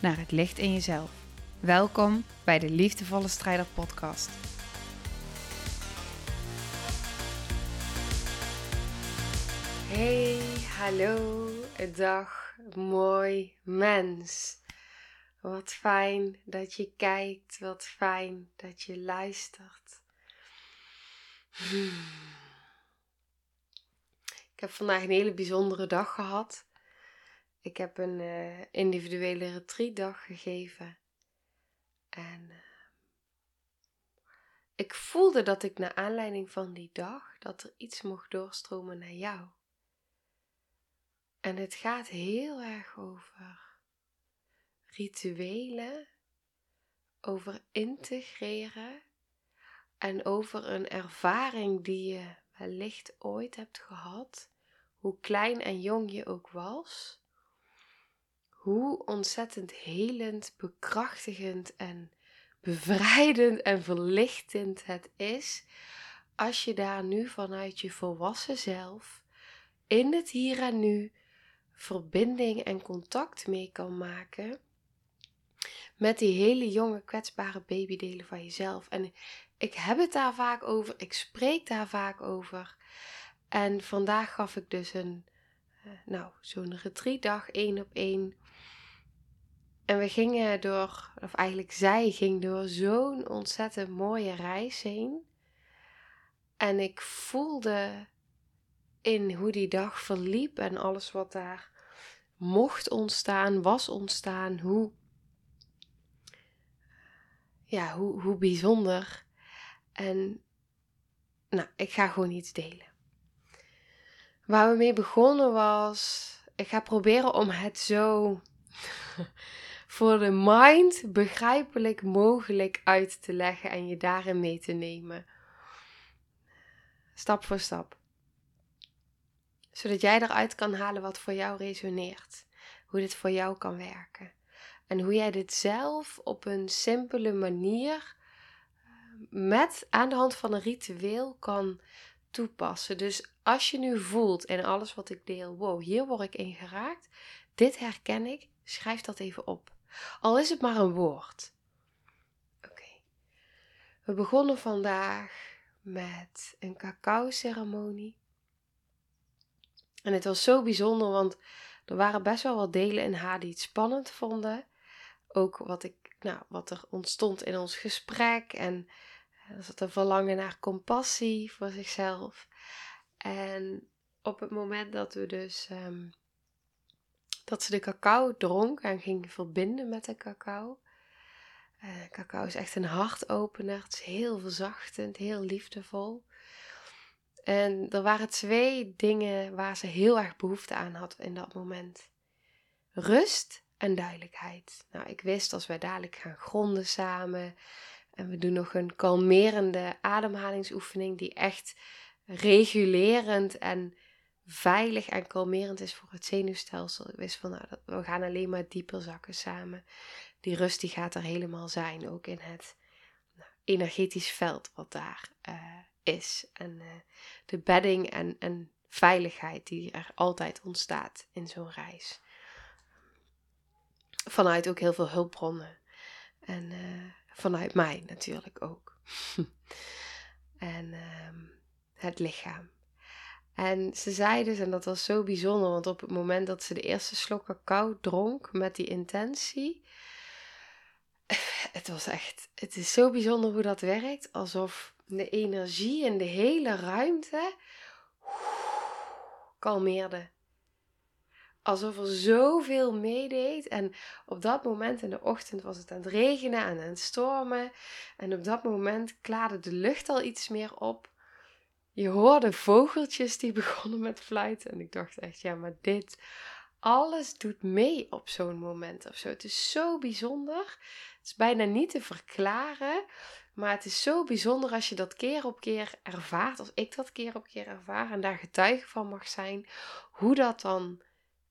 naar het licht in jezelf. Welkom bij de Liefdevolle Strijder Podcast. Hey, hallo, dag, mooi mens. Wat fijn dat je kijkt, wat fijn dat je luistert. Hmm. Ik heb vandaag een hele bijzondere dag gehad. Ik heb een uh, individuele retreatdag gegeven. En uh, ik voelde dat ik naar aanleiding van die dag, dat er iets mocht doorstromen naar jou. En het gaat heel erg over rituelen, over integreren en over een ervaring die je wellicht ooit hebt gehad, hoe klein en jong je ook was hoe ontzettend helend, bekrachtigend en bevrijdend en verlichtend het is als je daar nu vanuit je volwassen zelf in het hier en nu verbinding en contact mee kan maken met die hele jonge kwetsbare babydelen van jezelf. En ik heb het daar vaak over, ik spreek daar vaak over. En vandaag gaf ik dus een, eh, nou, zo'n retreatdag één op één en we gingen door, of eigenlijk zij ging door zo'n ontzettend mooie reis heen. En ik voelde in hoe die dag verliep en alles wat daar mocht ontstaan, was ontstaan, hoe, ja, hoe, hoe bijzonder. En nou, ik ga gewoon iets delen. Waar we mee begonnen was, ik ga proberen om het zo voor de mind begrijpelijk mogelijk uit te leggen en je daarin mee te nemen. Stap voor stap. Zodat jij eruit kan halen wat voor jou resoneert. Hoe dit voor jou kan werken. En hoe jij dit zelf op een simpele manier eh, met aan de hand van een ritueel kan toepassen. Dus als je nu voelt in alles wat ik deel, wow, hier word ik in geraakt, dit herken ik, schrijf dat even op. Al is het maar een woord. Oké. We begonnen vandaag met een cacao-ceremonie. En het was zo bijzonder, want er waren best wel wat delen in haar die het spannend vonden. Ook wat, ik, nou, wat er ontstond in ons gesprek. En eh, er zat een verlangen naar compassie voor zichzelf. En op het moment dat we dus ehm, dat ze de cacao dronk en ging verbinden met de cacao. Uh, cacao is echt een hartopener. Het is heel verzachtend, heel liefdevol. En er waren twee dingen waar ze heel erg behoefte aan had in dat moment: rust en duidelijkheid. Nou, ik wist als wij dadelijk gaan gronden samen en we doen nog een kalmerende ademhalingsoefening die echt regulerend en veilig en kalmerend is voor het zenuwstelsel. Wist van, nou, we gaan alleen maar dieper zakken samen. Die rust die gaat er helemaal zijn, ook in het nou, energetisch veld wat daar uh, is. En uh, de bedding en, veiligheid die er altijd ontstaat in zo'n reis. Vanuit ook heel veel hulpbronnen. En uh, vanuit mij natuurlijk ook. en um, het lichaam. En ze zei dus, en dat was zo bijzonder, want op het moment dat ze de eerste slok cacao dronk met die intentie, het was echt, het is zo bijzonder hoe dat werkt, alsof de energie in de hele ruimte kalmeerde. Alsof er zoveel meedeed. En op dat moment in de ochtend was het aan het regenen en aan het stormen. En op dat moment klaarde de lucht al iets meer op je hoorde vogeltjes die begonnen met fluiten. En ik dacht echt, ja, maar dit, alles doet mee op zo'n moment of zo. Het is zo bijzonder. Het is bijna niet te verklaren. Maar het is zo bijzonder als je dat keer op keer ervaart. Als ik dat keer op keer ervaar en daar getuige van mag zijn. Hoe dat dan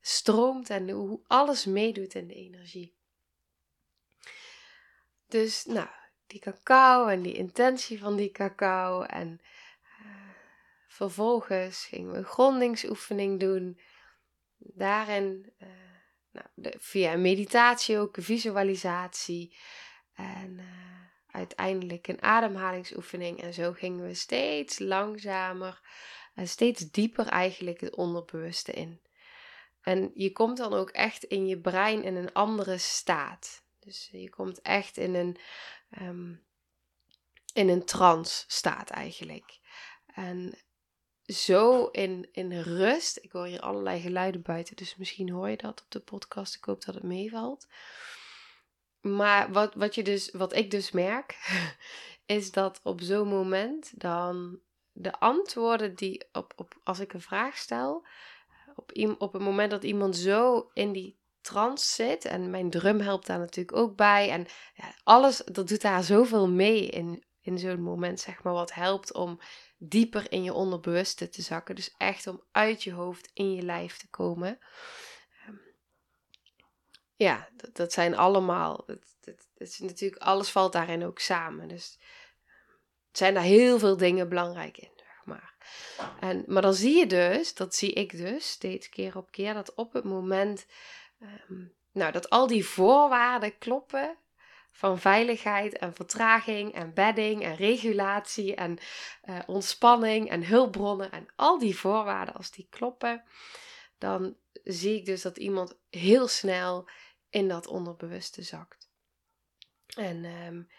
stroomt en hoe alles meedoet in de energie. Dus nou, die cacao en die intentie van die cacao. En vervolgens gingen we een grondingsoefening doen. Daarin uh, nou, de, via meditatie ook, visualisatie. En uh, uiteindelijk een ademhalingsoefening. En zo gingen we steeds langzamer en steeds dieper eigenlijk het onderbewuste in. En je komt dan ook echt in je brein in een andere staat. Dus je komt echt in een, um, in een trance staat eigenlijk. En zo in, in rust. Ik hoor hier allerlei geluiden buiten, dus misschien hoor je dat op de podcast. Ik hoop dat het meevalt. Maar wat, wat, je dus, wat ik dus merk, is dat op zo'n moment dan de antwoorden die op, op als ik een vraag stel, op, op het moment dat iemand zo in die trance zit, en mijn drum helpt daar natuurlijk ook bij, en ja, alles, dat doet daar zoveel mee in, in zo'n moment, zeg maar, wat helpt om dieper in je onderbewuste te zakken. Dus echt om uit je hoofd in je lijf te komen. Ehm, ja, dat, dat, zijn allemaal, het, het, is natuurlijk, alles valt daarin ook samen. Dus het zijn daar heel veel dingen belangrijk in. Maar. En, maar dan zie je dus, dat zie ik dus steeds keer op keer, dat op het moment ehm, nou, dat al die voorwaarden kloppen van veiligheid en vertraging en bedding en regulatie en uh, ontspanning en hulpbronnen en al die voorwaarden, als die kloppen, dan zie ik dus dat iemand heel snel in dat onderbewuste zakt. En um,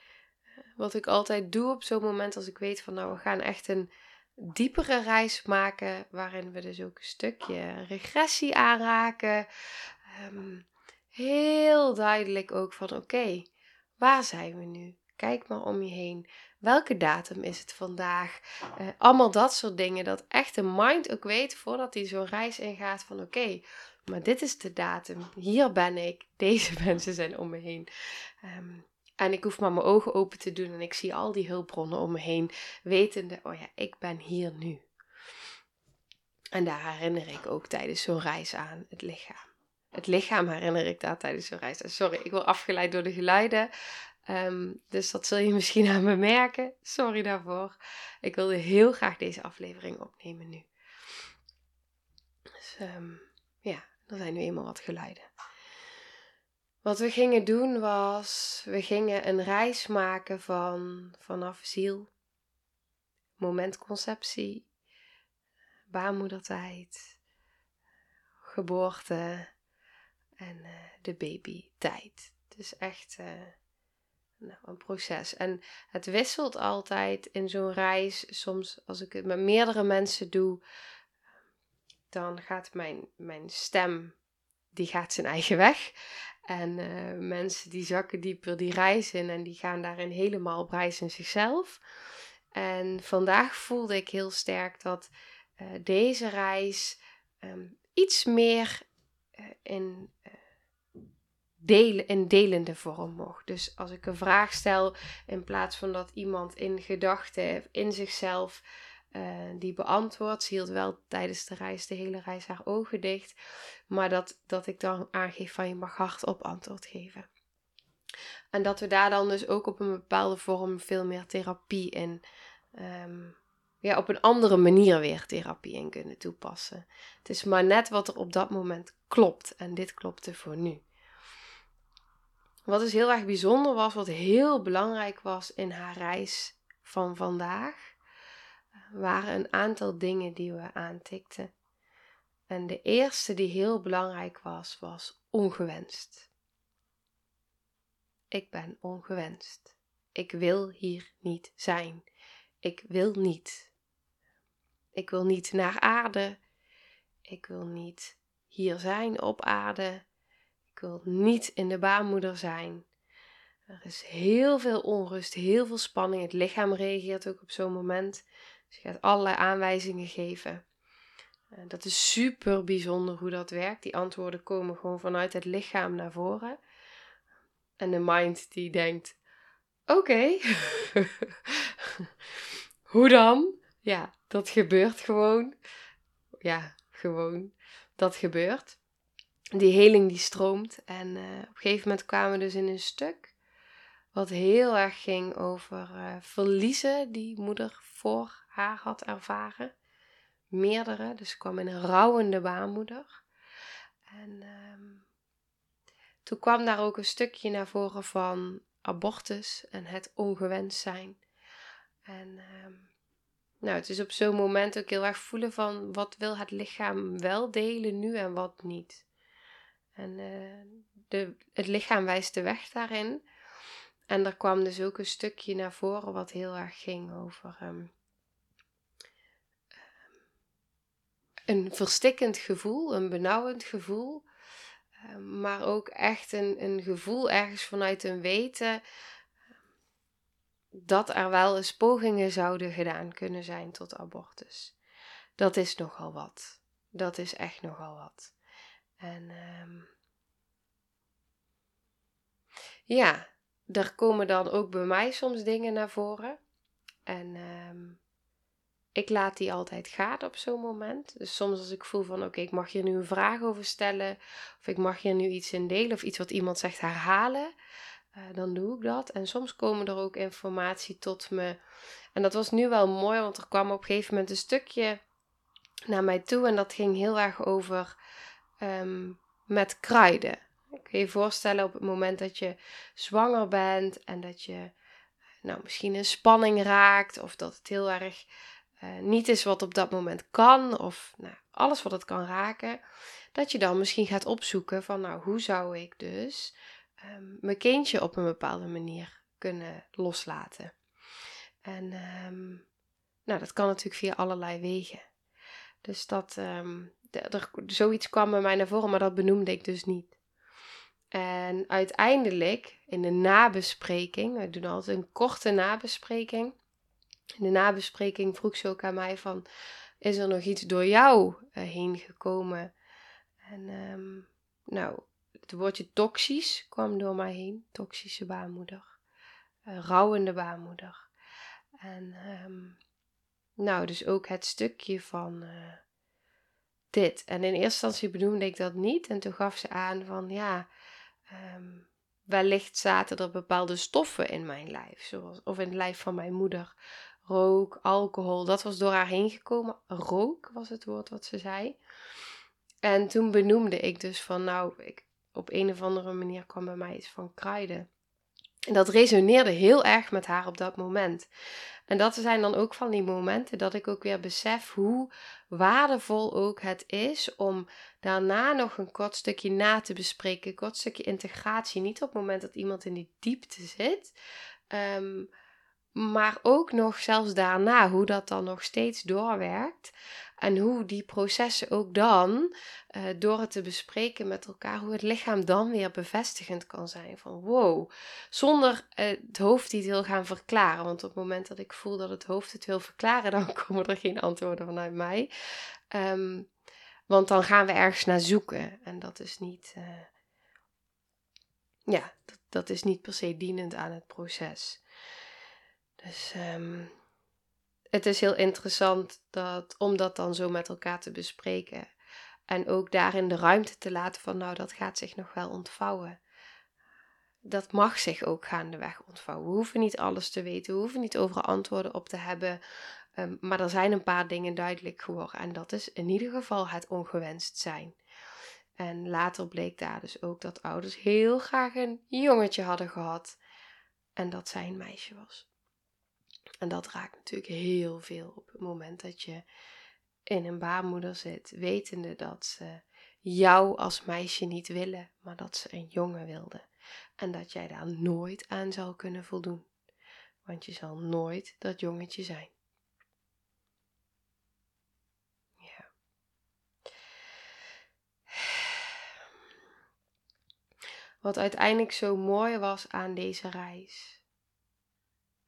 wat ik altijd doe op zo'n moment als ik weet van nou we gaan echt een diepere reis maken, waarin we dus ook een stukje regressie aanraken. Um, heel duidelijk ook van oké, waar zijn we nu? Kijk maar om je heen. Welke datum is het vandaag? Uh, allemaal dat soort dingen. Dat echt de mind ook weet voordat hij zo'n reis ingaat van oké, maar dit is de datum. Hier ben ik. Deze mensen zijn om me heen. Um, en ik hoef maar mijn ogen open te doen en ik zie al die hulpbronnen om me heen, wetende, oh ja, ik ben hier nu. En daar herinner ik ook tijdens zo'n reis aan het lichaam. Het lichaam herinner ik daar tijdens zo'n reis. Sorry, ik word afgeleid door de geluiden. Ehm, dus dat zul je misschien aan me merken. Sorry daarvoor. Ik wilde heel graag deze aflevering opnemen nu. Dus um, ja, er zijn nu eenmaal wat geluiden. Wat we gingen doen was, we gingen een reis maken van vanaf ziel, momentconceptie, baarmoedertijd, geboorte en uh, de babytijd. Dus echt uh, nou, een proces. En het wisselt altijd in zo'n reis. Soms als ik het met meerdere mensen doe, dan gaat mijn, mijn stem, die gaat zijn eigen weg. En uh, mensen die zakken dieper die reizen en die gaan daarin helemaal op reis in zichzelf. En vandaag voelde ik heel sterk dat deze reis um, iets meer in, delen, in delende vorm mocht. Dus als ik een vraag stel, in plaats van dat iemand in gedachten, in zichzelf uh, die beantwoordt. Ze hield wel tijdens de reis, de hele reis, haar ogen dicht. Maar dat, dat ik dan aangeef van je mag hardop antwoord geven. En dat we daar dan dus ook op een bepaalde vorm veel meer therapie in. Um, ja, op een andere manier weer therapie in kunnen toepassen. Het is maar net wat er op dat moment klopt. En dit klopte voor nu. Wat dus heel erg bijzonder was, wat heel belangrijk was in haar reis van vandaag, waren een aantal dingen die we aantikten. En de eerste die heel belangrijk was, was ongewenst. Ik ben ongewenst. Ik wil hier niet zijn. Ik wil niet. Ik wil niet naar aarde. Ik wil niet hier zijn op aarde. Ik wil niet in de baarmoeder zijn. Er is heel veel onrust, heel veel spanning. Het lichaam reageert ook op zo'n moment. Dus je gaat allerlei aanwijzingen geven. En dat is super bijzonder hoe dat werkt. Die antwoorden komen gewoon vanuit het lichaam naar voren. En de mind die denkt: oké, hoe dan? Ja, dat gebeurt gewoon. Ja, gewoon. Dat gebeurt. Die heling die stroomt. En uh, op een gegeven moment kwamen we dus in een stuk. Wat heel erg ging over uh, verliezen die moeder voor haar had ervaren. Meerdere. Dus kwam in een rouwende baarmoeder. En um, toen kwam daar ook een stukje naar voren van abortus en het ongewenst zijn. En um, nou, het is op zo'n moment ook heel erg voelen van wat wil het lichaam wel delen nu en wat niet. En uh, de, het lichaam wijst de weg daarin. En er kwam dus ook een stukje naar voren wat heel erg ging over um, een verstikkend gevoel, een benauwend gevoel. Um, maar ook echt een, een gevoel ergens vanuit een weten dat er wel eens pogingen zouden gedaan kunnen zijn tot abortus. Dat is nogal wat. Dat is echt nogal wat. En um, ja, er komen dan ook bij mij soms dingen naar voren. En um, ik laat die altijd gaan op zo'n moment. Dus soms als ik voel van oké, ik mag hier nu een vraag over stellen. Of ik mag hier nu iets in delen. Of iets wat iemand zegt herhalen. Uh, dan doe ik dat. En soms komen er ook informatie tot me. En dat was nu wel mooi, want er kwam op een gegeven moment een stukje naar mij toe. En dat ging heel erg over um, met kruiden. Ik kan je voorstellen op het moment dat je zwanger bent en dat je nou, misschien in spanning raakt. Of dat het heel erg uh, niet is wat op dat moment kan. Of nou, alles wat het kan raken. Dat je dan misschien gaat opzoeken van nou, hoe zou ik dus um, mijn kindje op een bepaalde manier kunnen loslaten. En um, nou, dat kan natuurlijk via allerlei wegen. Dus dat, um, er, zoiets kwam bij mij naar voren, maar dat benoemde ik dus niet. En uiteindelijk, in de nabespreking, we doen altijd een korte nabespreking. In de nabespreking vroeg ze ook aan mij van, is er nog iets door jou uh, heen gekomen? En nou, het woordje toxisch kwam door mij heen. Toxische baarmoeder. Uh, rouwende baarmoeder. En um, nou, dus ook het stukje van uh, dit. En in eerste instantie benoemde ik dat niet. En toen gaf ze aan van ja, um, wellicht zaten er bepaalde stoffen in mijn lijf. Zoals, of in het lijf van mijn moeder. Rook, alcohol, dat was door haar heen gekomen. Rook was het woord wat ze zei. En toen benoemde ik dus van nou, ik, op een of andere manier kwam bij mij iets van kruiden. En dat resoneerde heel erg met haar op dat moment. En dat zijn dan ook van die momenten dat ik ook weer besef hoe waardevol ook het is om daarna nog een kort stukje na te bespreken, een kort stukje integratie. Niet op het moment dat iemand in die diepte zit, um, maar ook nog zelfs daarna, hoe dat dan nog steeds doorwerkt. En hoe die processen ook dan, uh, door het te bespreken met elkaar, hoe het lichaam dan weer bevestigend kan zijn. Van wow, zonder uh, het hoofd iets wil gaan verklaren. Want op het moment dat ik voel dat het hoofd het wil verklaren, dan komen er geen antwoorden vanuit mij. Um, want dan gaan we ergens naar zoeken. En dat is niet, uh, ja, dat is niet per se dienend aan het proces. Dus um, het is heel interessant dat, om dat dan zo met elkaar te bespreken. En ook daarin de ruimte te laten van, nou, dat gaat zich nog wel ontvouwen. Dat mag zich ook gaandeweg ontvouwen. We hoeven niet alles te weten, we hoeven niet overal antwoorden op te hebben. Um, maar er zijn een paar dingen duidelijk geworden. En dat is in ieder geval het ongewenst zijn. En later bleek daar dus ook dat ouders heel graag een jongetje hadden gehad. En dat zij een meisje was. En dat raakt natuurlijk heel veel op het moment dat je in een baarmoeder zit, wetende dat ze jou als meisje niet willen, maar dat ze een jongen wilden. En dat jij daar nooit aan zal kunnen voldoen. Want je zal nooit dat jongetje zijn. Ja. Wat uiteindelijk zo mooi was aan deze reis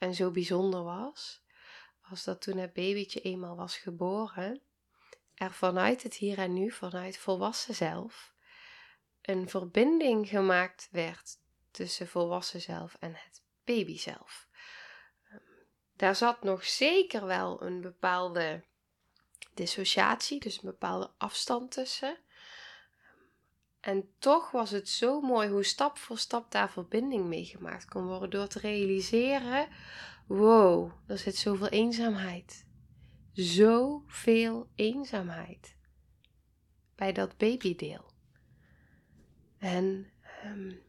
en zo bijzonder was, was dat toen het babytje eenmaal was geboren er vanuit het hier en nu, vanuit volwassen zelf, een verbinding gemaakt werd tussen volwassen zelf en het baby zelf. Ehm, daar zat nog zeker wel een bepaalde dissociatie, dus een bepaalde afstand tussen. En toch was het zo mooi hoe stap voor stap daar verbinding mee gemaakt kon worden. Door te realiseren: wow, er zit zoveel eenzaamheid. Zoveel eenzaamheid. Bij dat babydeel. En um,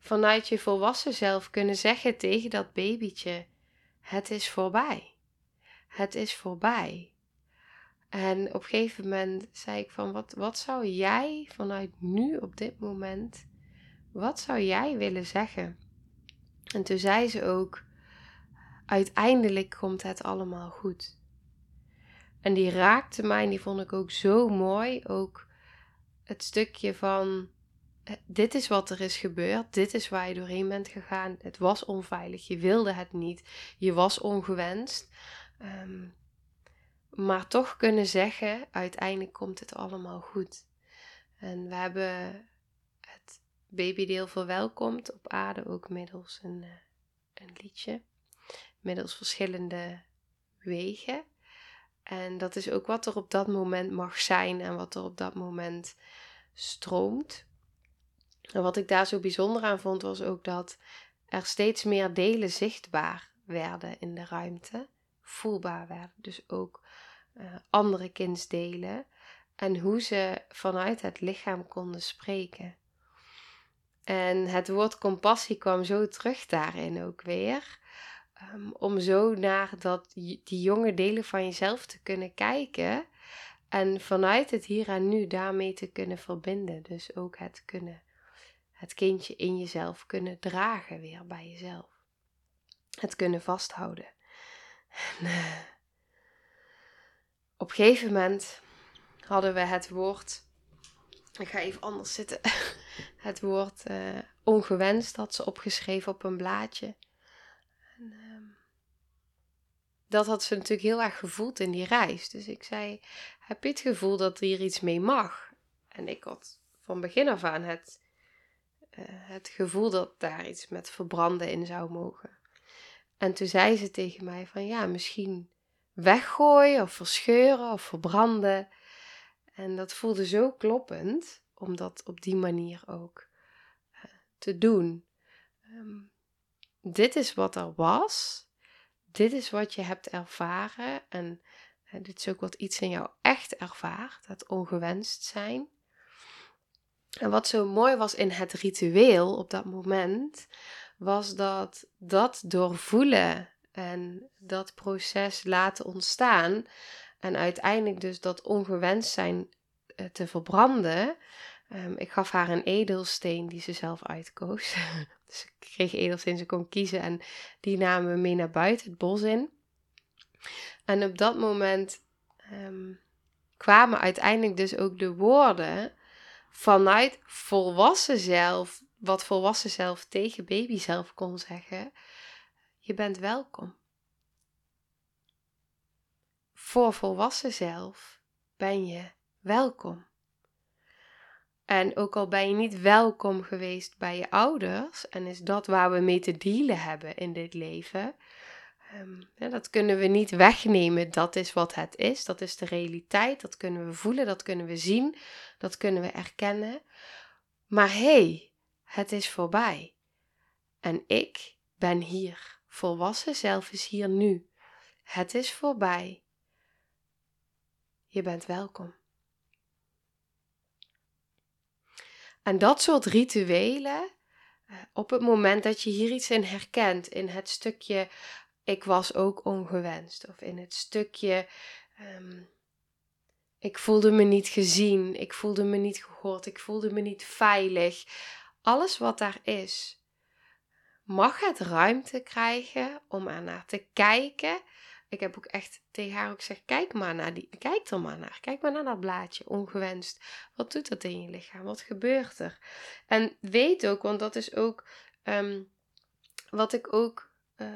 vanuit je volwassen zelf kunnen zeggen tegen dat babytje: het is voorbij. Het is voorbij. En op een gegeven moment zei ik van, wat, wat zou jij vanuit nu op dit moment, wat zou jij willen zeggen? En toen zei ze ook, uiteindelijk komt het allemaal goed. En die raakte mij en die vond ik ook zo mooi. Ook het stukje van, dit is wat er is gebeurd, dit is waar je doorheen bent gegaan. Het was onveilig, je wilde het niet, je was ongewenst. Um, maar toch kunnen zeggen, uiteindelijk komt het allemaal goed. En we hebben het babydeel verwelkomd op aarde ook middels een, eh, een liedje. Middels verschillende wegen. En dat is ook wat er op dat moment mag zijn en wat er op dat moment stroomt. En wat ik daar zo bijzonder aan vond, was ook dat er steeds meer delen zichtbaar werden in de ruimte, voelbaar werden. Dus ook uh, andere kindsdelen en hoe ze vanuit het lichaam konden spreken. En het woord compassie kwam zo terug daarin ook weer. Um, om zo naar dat, die jonge delen van jezelf te kunnen kijken. En vanuit het hier en nu daarmee te kunnen verbinden. Dus ook het kunnen, het kindje in jezelf kunnen dragen weer bij jezelf. Het kunnen vasthouden. Op een gegeven moment hadden we het woord. Ik ga even anders zitten. Het woord uh, ongewenst had ze opgeschreven op een blaadje. En, uh, dat had ze natuurlijk heel erg gevoeld in die reis. Dus ik zei: Heb je het gevoel dat hier iets mee mag? En ik had van begin af aan het, uh, het gevoel dat daar iets met verbranden in zou mogen. En toen zei ze tegen mij: van ja, misschien weggooien of verscheuren of verbranden. En dat voelde zo kloppend om dat op die manier ook uh, te doen. Um, dit is wat er was. Dit is wat je hebt ervaren. En uh, dit is ook wat iets in jou echt ervaart. Het ongewenst zijn. En wat zo mooi was in het ritueel op dat moment, was dat dat doorvoelen en dat proces laten ontstaan. En uiteindelijk dus dat ongewenst zijn eh, te verbranden. Um, ik gaf haar een edelsteen die ze zelf uitkoos. dus ik kreeg edelsteen, ze kon kiezen. En die namen we mee naar buiten, het bos in. En op dat moment um, kwamen uiteindelijk dus ook de woorden vanuit volwassen zelf, wat volwassen zelf tegen baby zelf kon zeggen. Je bent welkom. Voor volwassen zelf ben je welkom. En ook al ben je niet welkom geweest bij je ouders, en is dat waar we mee te dealen hebben in dit leven, ja, dat kunnen we niet wegnemen. Dat is wat het is, dat is de realiteit, dat kunnen we voelen, dat kunnen we zien, dat kunnen we erkennen. Maar hé, hey, het is voorbij. En ik ben hier. Volwassen zelf is hier nu. Het is voorbij. Je bent welkom. En dat soort rituelen, eh, op het moment dat je hier iets in herkent, in het stukje ik was ook ongewenst, of in het stukje ehm, ik voelde me niet gezien, ik voelde me niet gehoord, ik voelde me niet veilig. Alles wat daar is, mag het ruimte krijgen om er naar te kijken. Ik heb ook echt tegen haar ook gezegd: kijk maar naar die, kijk er maar naar. Kijk maar naar dat blaadje, ongewenst. Wat doet dat in je lichaam? Wat gebeurt er? En weet ook, want dat is ook um, wat ik ook uh,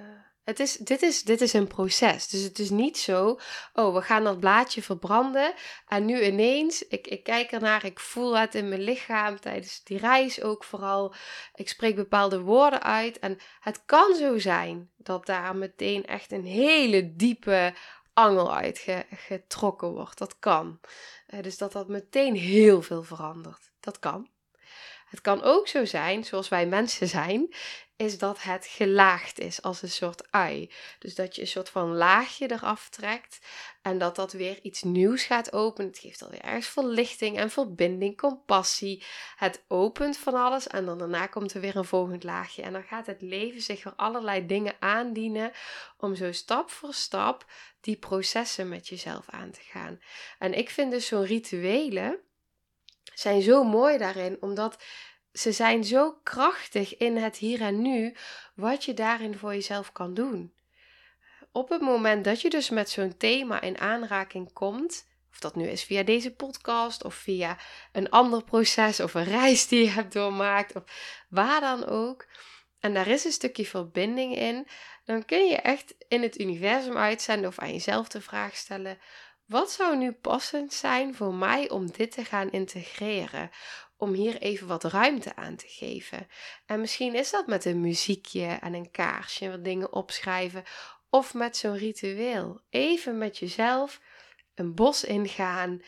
Het is, dit, is, dit is een proces. Dus het is niet zo, oh, we gaan dat blaadje verbranden. En nu ineens, ik, ik kijk ernaar, ik voel het in mijn lichaam tijdens die reis ook vooral. Ik spreek bepaalde woorden uit. En het kan zo zijn dat daar meteen echt een hele diepe angel uitgetrokken wordt. Dat kan. Eh, dus dat dat meteen heel veel verandert. Dat kan. Het kan ook zo zijn, zoals wij mensen zijn, is dat het gelaagd is als een soort ui. Dus dat je een soort van laagje eraf trekt en dat dat weer iets nieuws gaat openen. Het geeft alweer ergens verlichting en verbinding, compassie. Het opent van alles en dan daarna komt er weer een volgend laagje. En dan gaat het leven zich weer allerlei dingen aandienen om zo stap voor stap die processen met jezelf aan te gaan. En ik vind dus zo'n rituelen zijn zo mooi daarin, omdat ze zijn zo krachtig in het hier en nu, wat je daarin voor jezelf kan doen. Op het moment dat je dus met zo'n thema in aanraking komt, of dat nu is via deze podcast of via een ander proces of een reis die je hebt doormaakt of waar dan ook, en daar is een stukje verbinding in, dan kun je echt in het universum uitzenden of aan jezelf de vraag stellen: wat zou nu passend zijn voor mij om dit te gaan integreren? Om hier even wat ruimte aan te geven. En misschien is dat met een muziekje en een kaarsje, wat dingen opschrijven. Of met zo'n ritueel. Even met jezelf een bos ingaan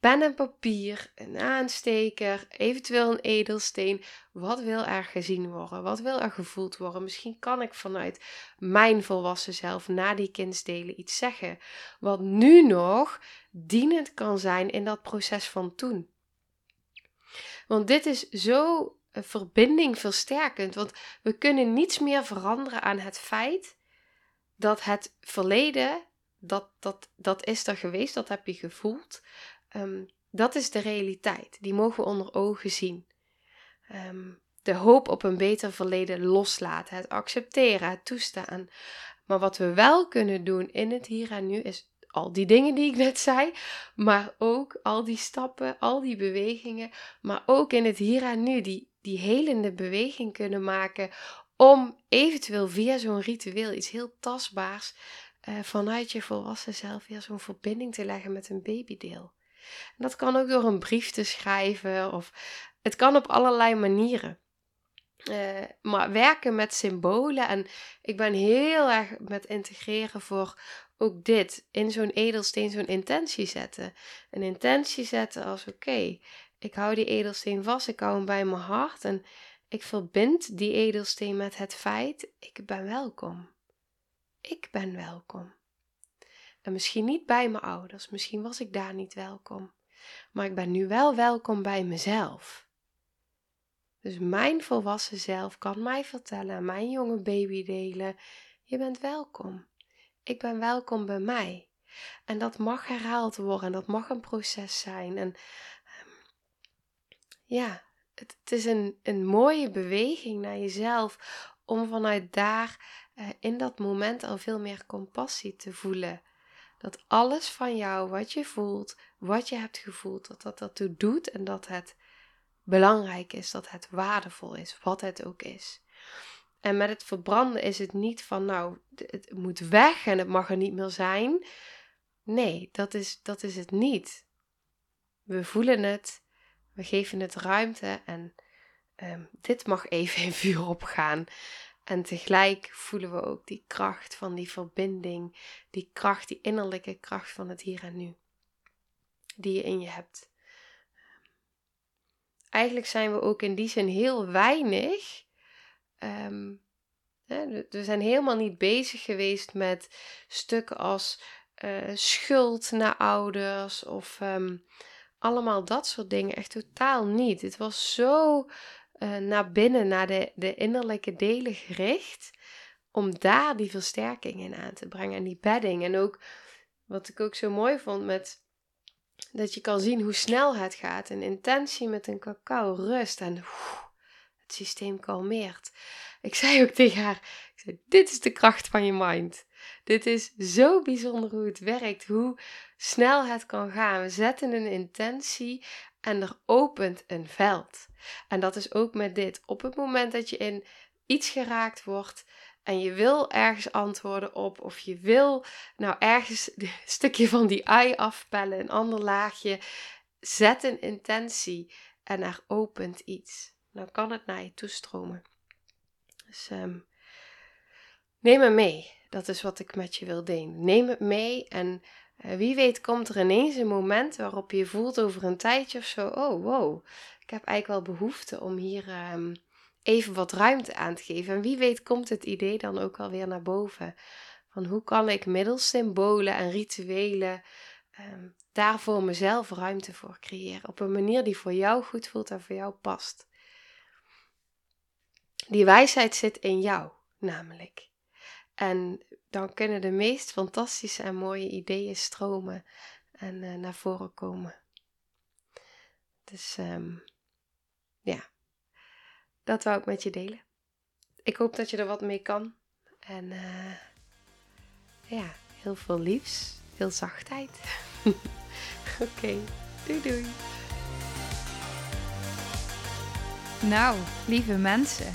pen en papier, een aansteker, eventueel een edelsteen. Wat wil er gezien worden? Wat wil er gevoeld worden? Misschien kan ik vanuit mijn volwassen zelf na die kindsdelen iets zeggen. Wat nu nog dienend kan zijn in dat proces van toen. Want dit is zo een verbinding versterkend. Want we kunnen niets meer veranderen aan het feit dat het verleden, dat, dat, dat is er geweest, dat heb je gevoeld. Ehm, dat is de realiteit. Die mogen we onder ogen zien. Ehm, de hoop op een beter verleden loslaten, het accepteren, het toestaan. Maar wat we wel kunnen doen in het hier en nu is al die dingen die ik net zei, maar ook al die stappen, al die bewegingen, maar ook in het hier en nu die, die helende beweging kunnen maken om eventueel via zo'n ritueel iets heel tastbaars uh, vanuit je volwassen zelf weer zo'n verbinding te leggen met een babydeel. Dat kan ook door een brief te schrijven of het kan op allerlei manieren. Uh, maar werken met symbolen en ik ben heel erg met integreren voor ook dit in zo'n edelsteen zo'n intentie zetten. Een intentie zetten als oké, ik hou die edelsteen vast, ik hou hem bij mijn hart en ik verbind die edelsteen met het feit ik ben welkom. Ik ben welkom. En misschien niet bij mijn ouders, misschien was ik daar niet welkom. Maar ik ben nu wel welkom bij mezelf. Dus mijn volwassen zelf kan mij vertellen, mijn jonge baby delen: je bent welkom. Ik ben welkom bij mij. En dat mag herhaald worden, dat mag een proces zijn. En ehm, ja, het, het, is een, een mooie beweging naar jezelf om vanuit daar uh, in dat moment al veel meer compassie te voelen dat alles van jou, wat je voelt, wat je hebt gevoeld, dat dat ertoe doet en dat het belangrijk is, dat het waardevol is, wat het ook is. En met het verbranden is het niet van, nou, het moet weg en het mag er niet meer zijn. Nee, dat is, dat is het niet. We voelen het, we geven het ruimte en um, dit mag even in vuur opgaan. En tegelijk voelen we ook die kracht van die verbinding, die kracht, die innerlijke kracht van het hier en nu, die je in je hebt. Eigenlijk zijn we ook in die zin heel weinig. Hè, we zijn helemaal niet bezig geweest met stukken als uh, schuld naar ouders of ehm, allemaal dat soort dingen. Echt totaal niet. Het was zo uh, naar binnen, naar de, de innerlijke delen gericht. Om daar die versterking in aan te brengen en die bedding. En ook wat ik ook zo mooi vond met dat je kan zien hoe snel het gaat. Een intentie met een cacao rust en het systeem kalmeert. Ik zei ook tegen haar: ik zei, Dit is de kracht van je mind. Dit is zo bijzonder hoe het werkt, hoe snel het kan gaan. We zetten een intentie en er opent een veld. En dat is ook met dit. Op het moment dat je in iets geraakt wordt en je wil ergens antwoorden op, of je wil nou ergens een stukje van die ui afpellen, een ander laagje, zet een intentie en er opent iets. Dan kan het naar je toestromen. Dus um, neem het mee. Dat is wat ik met je wil delen. Neem het mee en wie weet komt er ineens een moment waarop je voelt over een tijdje of zo: oh wow, ik heb eigenlijk wel behoefte om hier um, even wat ruimte aan te geven. En wie weet komt het idee dan ook alweer naar boven. Van hoe kan ik middels symbolen en rituelen um, daar voor mezelf ruimte voor creëren. Op een manier die voor jou goed voelt en voor jou past. Die wijsheid zit in jou, namelijk. En dan kunnen de meest fantastische en mooie ideeën stromen en uh, naar voren komen. Dus um, ja, dat wou ik met je delen. Ik hoop dat je er wat mee kan. En uh, ja, heel veel liefs, veel zachtheid. Oké, doei doei. Nou, lieve mensen,